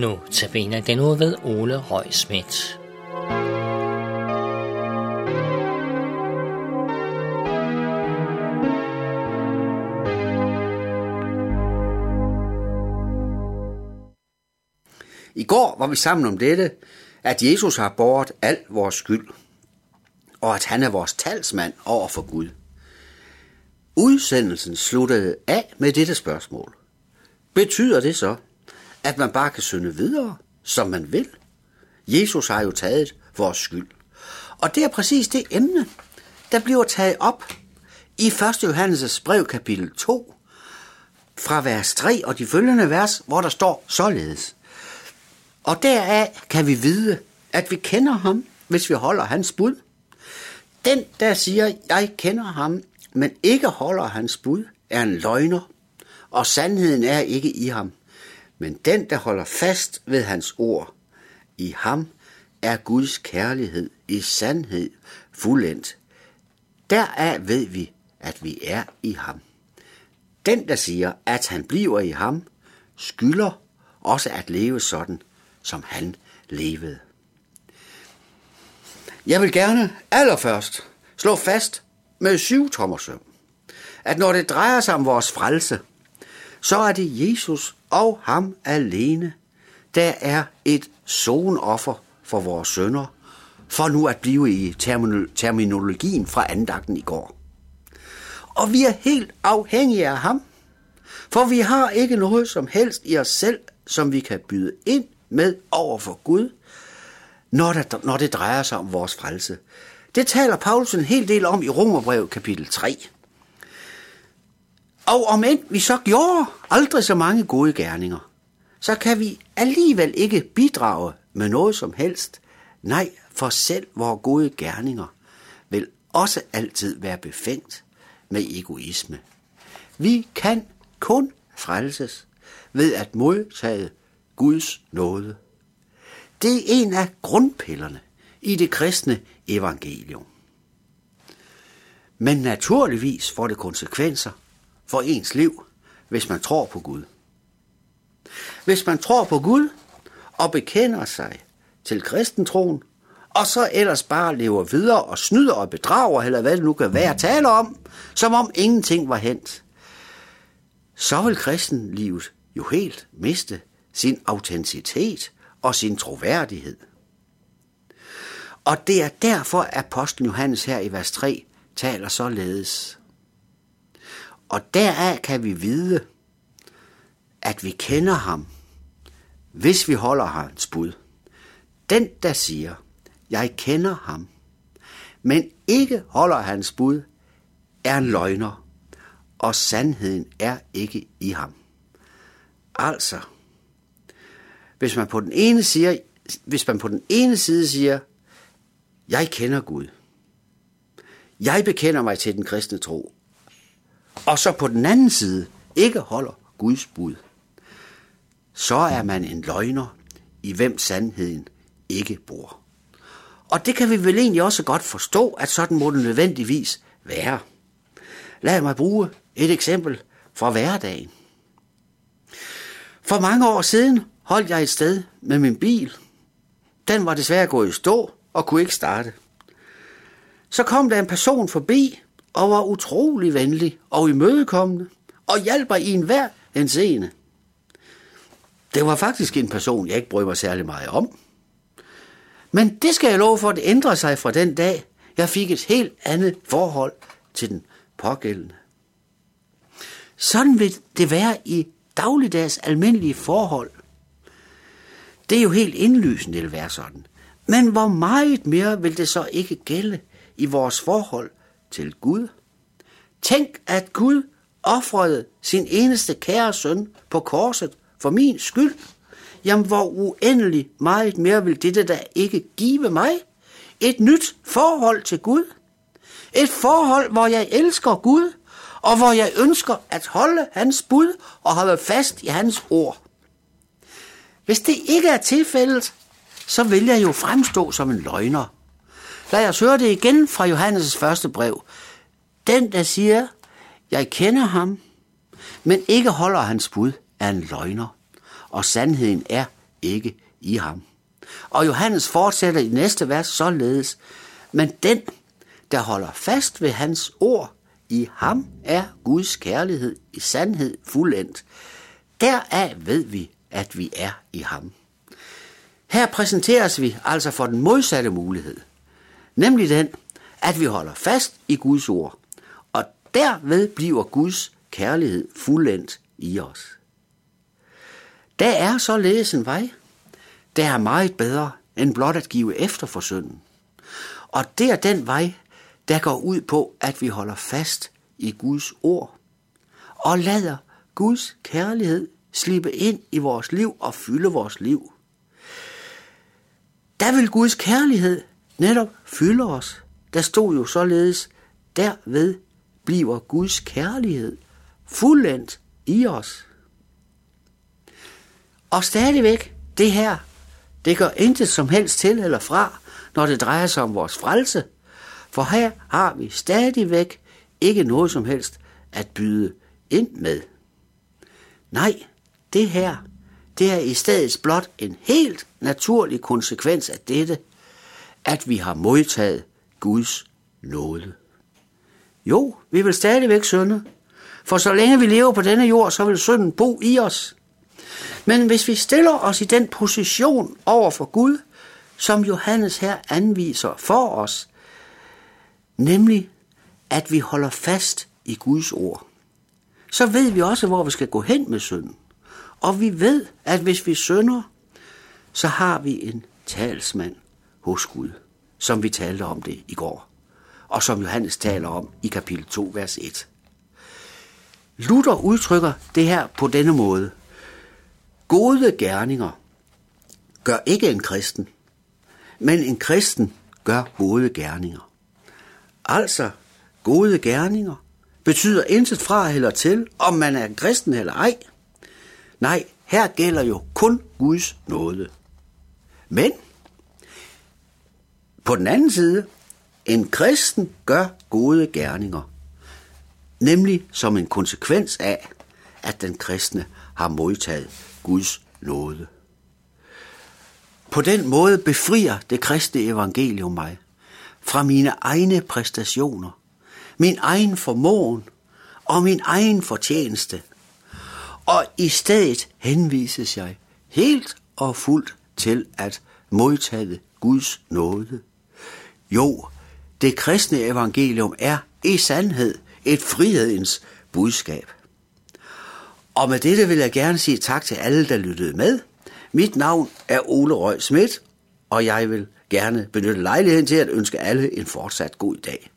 Nu tabiner den ud ved Ole Røg Schmidt. I går var vi sammen om dette, at Jesus har båret al vores skyld, og at han er vores talsmand over for Gud. Udsendelsen sluttede af med dette spørgsmål. Betyder det så, at man bare kan synde videre, som man vil? Jesus har jo taget vores skyld. Og det er præcis det emne, der bliver taget op i 1. Johannes' brev kapitel 2, fra vers 3 og de følgende vers, hvor der står således. Og deraf kan vi vide, at vi kender ham, hvis vi holder hans bud. Den, der siger, jeg kender ham, men ikke holder hans bud, er en løgner, og sandheden er ikke i ham. Men den, der holder fast ved hans ord, i ham er Guds kærlighed i sandhed fuldendt. Deraf ved vi, at vi er i ham. Den, der siger, at han bliver i ham, skylder også at leve sådan, som han levede. Jeg vil gerne allerførst slå fast med syv tommersøm, at når det drejer sig om vores frelse, så er det Jesus og ham alene, der er et sonoffer for vores sønder, for nu at blive i terminologien fra andagten i går. Og vi er helt afhængige af ham, for vi har ikke noget som helst i os selv, som vi kan byde ind med over for Gud, når, det, når det drejer sig om vores frelse. Det taler Paulus en hel del om i Romerbrev kapitel 3. Og om end vi så gjorde aldrig så mange gode gerninger, så kan vi alligevel ikke bidrage med noget som helst. Nej, for selv vores gode gerninger vil også altid være befængt med egoisme. Vi kan kun frelses ved at modtage Guds nåde. Det er en af grundpillerne i det kristne evangelium. Men naturligvis får det konsekvenser for ens liv, hvis man tror på Gud. Hvis man tror på Gud og bekender sig til kristentroen, og så ellers bare lever videre og snyder og bedrager, eller hvad det nu kan være at tale om, som om ingenting var hent, så vil kristenlivet jo helt miste sin autenticitet og sin troværdighed. Og det er derfor, at apostlen Johannes her i vers 3 taler således. Og deraf kan vi vide, at vi kender ham, hvis vi holder hans bud. Den, der siger, jeg kender ham, men ikke holder hans bud, er en løgner, og sandheden er ikke i ham. Altså, hvis man på den ene siger, hvis man på den ene side siger, jeg kender Gud. Jeg bekender mig til den kristne tro. Og så på den anden side ikke holder Guds bud. Så er man en løgner, i hvem sandheden ikke bor. Og det kan vi vel egentlig også godt forstå, at sådan må det nødvendigvis være. Lad mig bruge et eksempel fra hverdagen. For mange år siden holdt jeg et sted med min bil. Den var desværre gået i stå og kunne ikke starte. Så kom der en person forbi og var utrolig venlig og imødekommende og hjalp i enhver scene. Det var faktisk en person, jeg ikke brød mig særlig meget om. Men det skal jeg love for, at det ændrede sig fra den dag, jeg fik et helt andet forhold til den pågældende. Sådan vil det være i dagligdags almindelige forhold. Det er jo helt indlysende, det vil være sådan. Men hvor meget mere vil det så ikke gælde i vores forhold til Gud? Tænk, at Gud offrede sin eneste kære søn på korset for min skyld. Jamen, hvor uendelig meget mere vil dette da ikke give mig? Et nyt forhold til Gud. Et forhold, hvor jeg elsker Gud, og hvor jeg ønsker at holde hans bud og holde fast i hans ord. Hvis det ikke er tilfældet, så vil jeg jo fremstå som en løgner. Lad os høre det igen fra Johannes' første brev. Den, der siger, jeg kender ham, men ikke holder hans bud, er en løgner, og sandheden er ikke i ham. Og Johannes fortsætter i næste vers således, men den, der holder fast ved hans ord, i ham er Guds kærlighed i sandhed fuldendt. Deraf ved vi, at vi er i ham. Her præsenteres vi altså for den modsatte mulighed, nemlig den, at vi holder fast i Guds ord, og derved bliver Guds kærlighed fuldendt i os. Der er således en vej, der er meget bedre end blot at give efter for synden. Og det er den vej, der går ud på, at vi holder fast i Guds ord og lader Guds kærlighed slippe ind i vores liv og fylde vores liv. Der vil Guds kærlighed netop fylder os. Der stod jo således, derved bliver Guds kærlighed fuldendt i os. Og stadigvæk, det her, det gør intet som helst til eller fra, når det drejer sig om vores frelse. For her har vi stadigvæk ikke noget som helst at byde ind med. Nej, det her, det er i stedet blot en helt naturlig konsekvens af dette, at vi har modtaget Guds nåde. Jo, vi vil stadigvæk synde, for så længe vi lever på denne jord, så vil synden bo i os. Men hvis vi stiller os i den position over for Gud, som Johannes her anviser for os, nemlig at vi holder fast i Guds ord, så ved vi også, hvor vi skal gå hen med synden. Og vi ved, at hvis vi synder, så har vi en talsmand hos Gud, som vi talte om det i går, og som Johannes taler om i kapitel 2, vers 1. Luther udtrykker det her på denne måde. Gode gerninger gør ikke en kristen, men en kristen gør gode gerninger. Altså, gode gerninger betyder intet fra eller til, om man er en kristen eller ej. Nej, her gælder jo kun Guds nåde. Men på den anden side, en kristen gør gode gerninger, nemlig som en konsekvens af, at den kristne har modtaget Guds nåde. På den måde befrier det kristne evangelium mig fra mine egne præstationer, min egen formåen og min egen fortjeneste. Og i stedet henvises jeg helt og fuldt til at modtage Guds nåde. Jo, det kristne evangelium er i sandhed et frihedens budskab. Og med dette vil jeg gerne sige tak til alle, der lyttede med. Mit navn er Ole Røg Schmidt, og jeg vil gerne benytte lejligheden til at ønske alle en fortsat god dag.